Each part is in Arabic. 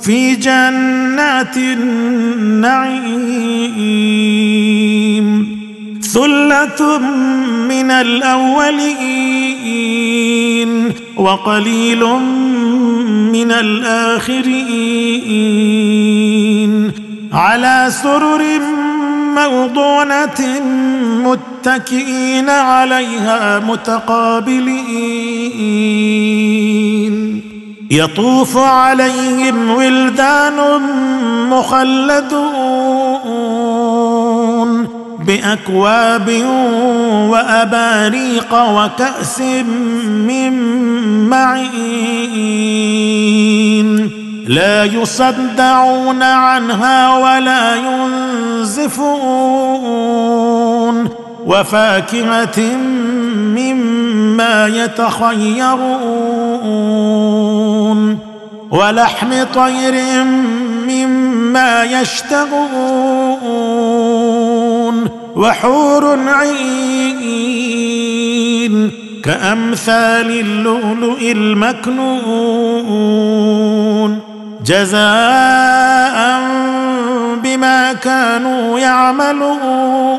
في جنات النعيم. ثلة من الأولين وقليل من الآخرين. على سرر موضونة متكئين عليها متقابلين. يطوف عليهم ولدان مخلدون بأكواب وأباريق وكأس من معين. لا يصدعون عنها ولا ينزفون. وفاكهة مما يتخيرون ولحم طير مما يشتهون وحور عين كأمثال اللؤلؤ المكنون جزاء بما كانوا يعملون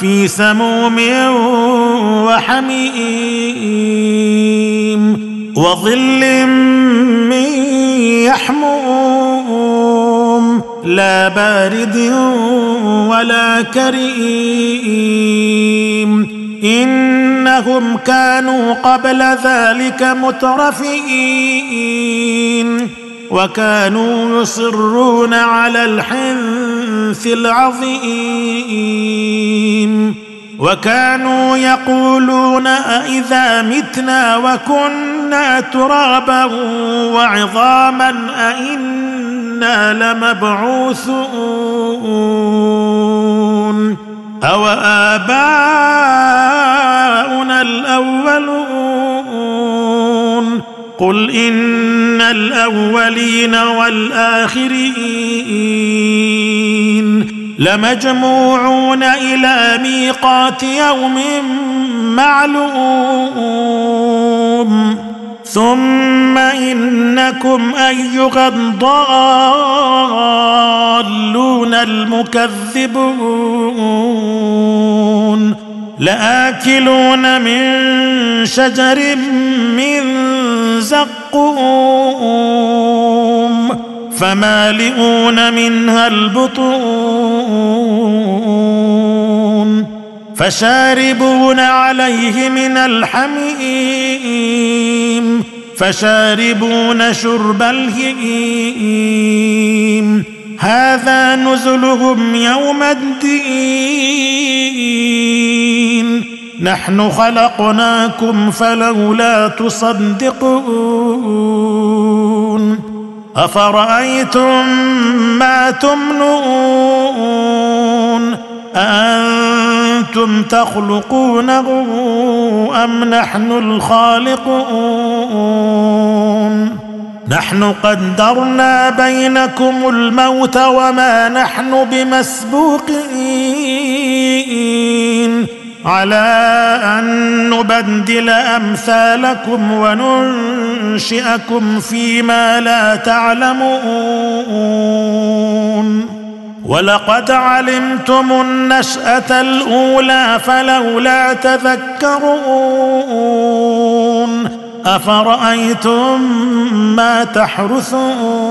في سموم وحميم وظل من يحموم لا بارد ولا كريم. إنهم كانوا قبل ذلك مترفين وكانوا يصرون على الحنث العظيم. وكانوا يقولون أإذا متنا وكنا ترابا وعظاما أإنا لمبعوثون. أو آباؤنا الأولون قل إن الأولين والآخرين لمجموعون إلى ميقات يوم معلوم ثم انكم ايها الضالون المكذبون لاكلون من شجر من زقوم فمالئون منها البطون فشاربون عليه من الحميم فشاربون شرب الهيم هذا نزلهم يوم الدين نحن خلقناكم فلولا تصدقون أفرأيتم ما تمنون أأنتم تخلقونه أم نحن الخالقون نحن قدرنا بينكم الموت وما نحن بمسبوقين على أن نبدل أمثالكم وننشئكم فيما لا تعلمون. ولقد علمتم النشأة الأولى فلولا تذكرون. أفرأيتم ما تحرثون؟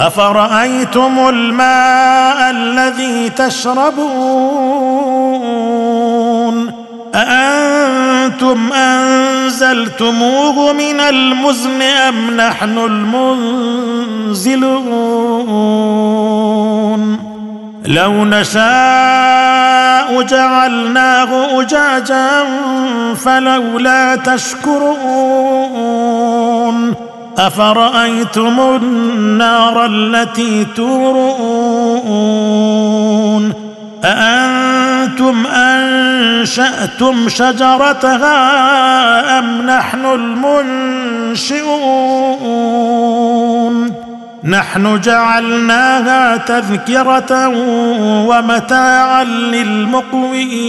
أفرأيتم الماء الذي تشربون؟ أأنتم أنزلتموه من المزن أم نحن المنزلون؟ لو نشاء جعلناه أجاجا فلولا تشكرون. أفرأيتم النار التي تورون؟ أأنتم أنشأتم شجرتها أم نحن المنشئون؟ نحن جعلناها تذكرة ومتاعا للمقوين.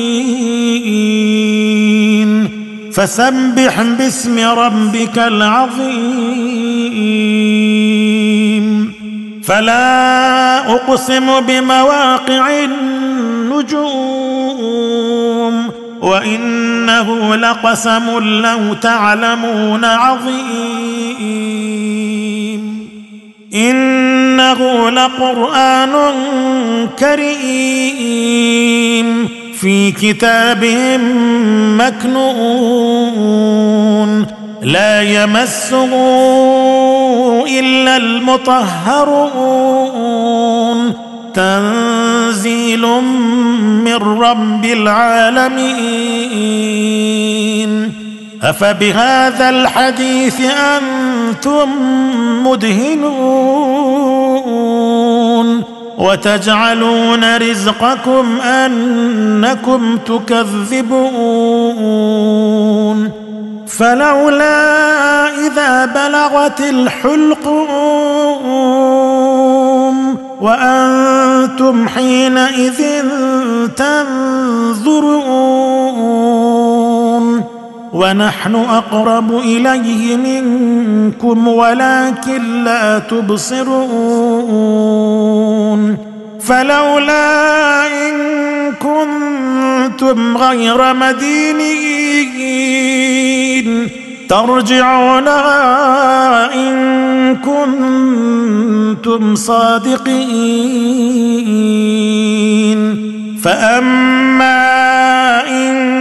فسبح باسم ربك العظيم. فلا أقسم بمواقع النجوم وإنه لقسم لو تعلمون عظيم. إنه لقرآن كريم. في كتاب مكنون لا يمسه إلا المطهرون. تنزيل من رب العالمين. أفبهذا الحديث أنتم مدهنون. وتجعلون رزقكم أنكم تكذبون فلولا إذا بلغت الحلقوم وأنتم حينئذ تنظرون ونحن أقرب إليه منكم ولكن لا تبصرون فلولا إن كنتم غير مدينين ترجعونها إن كنتم صادقين فأما إن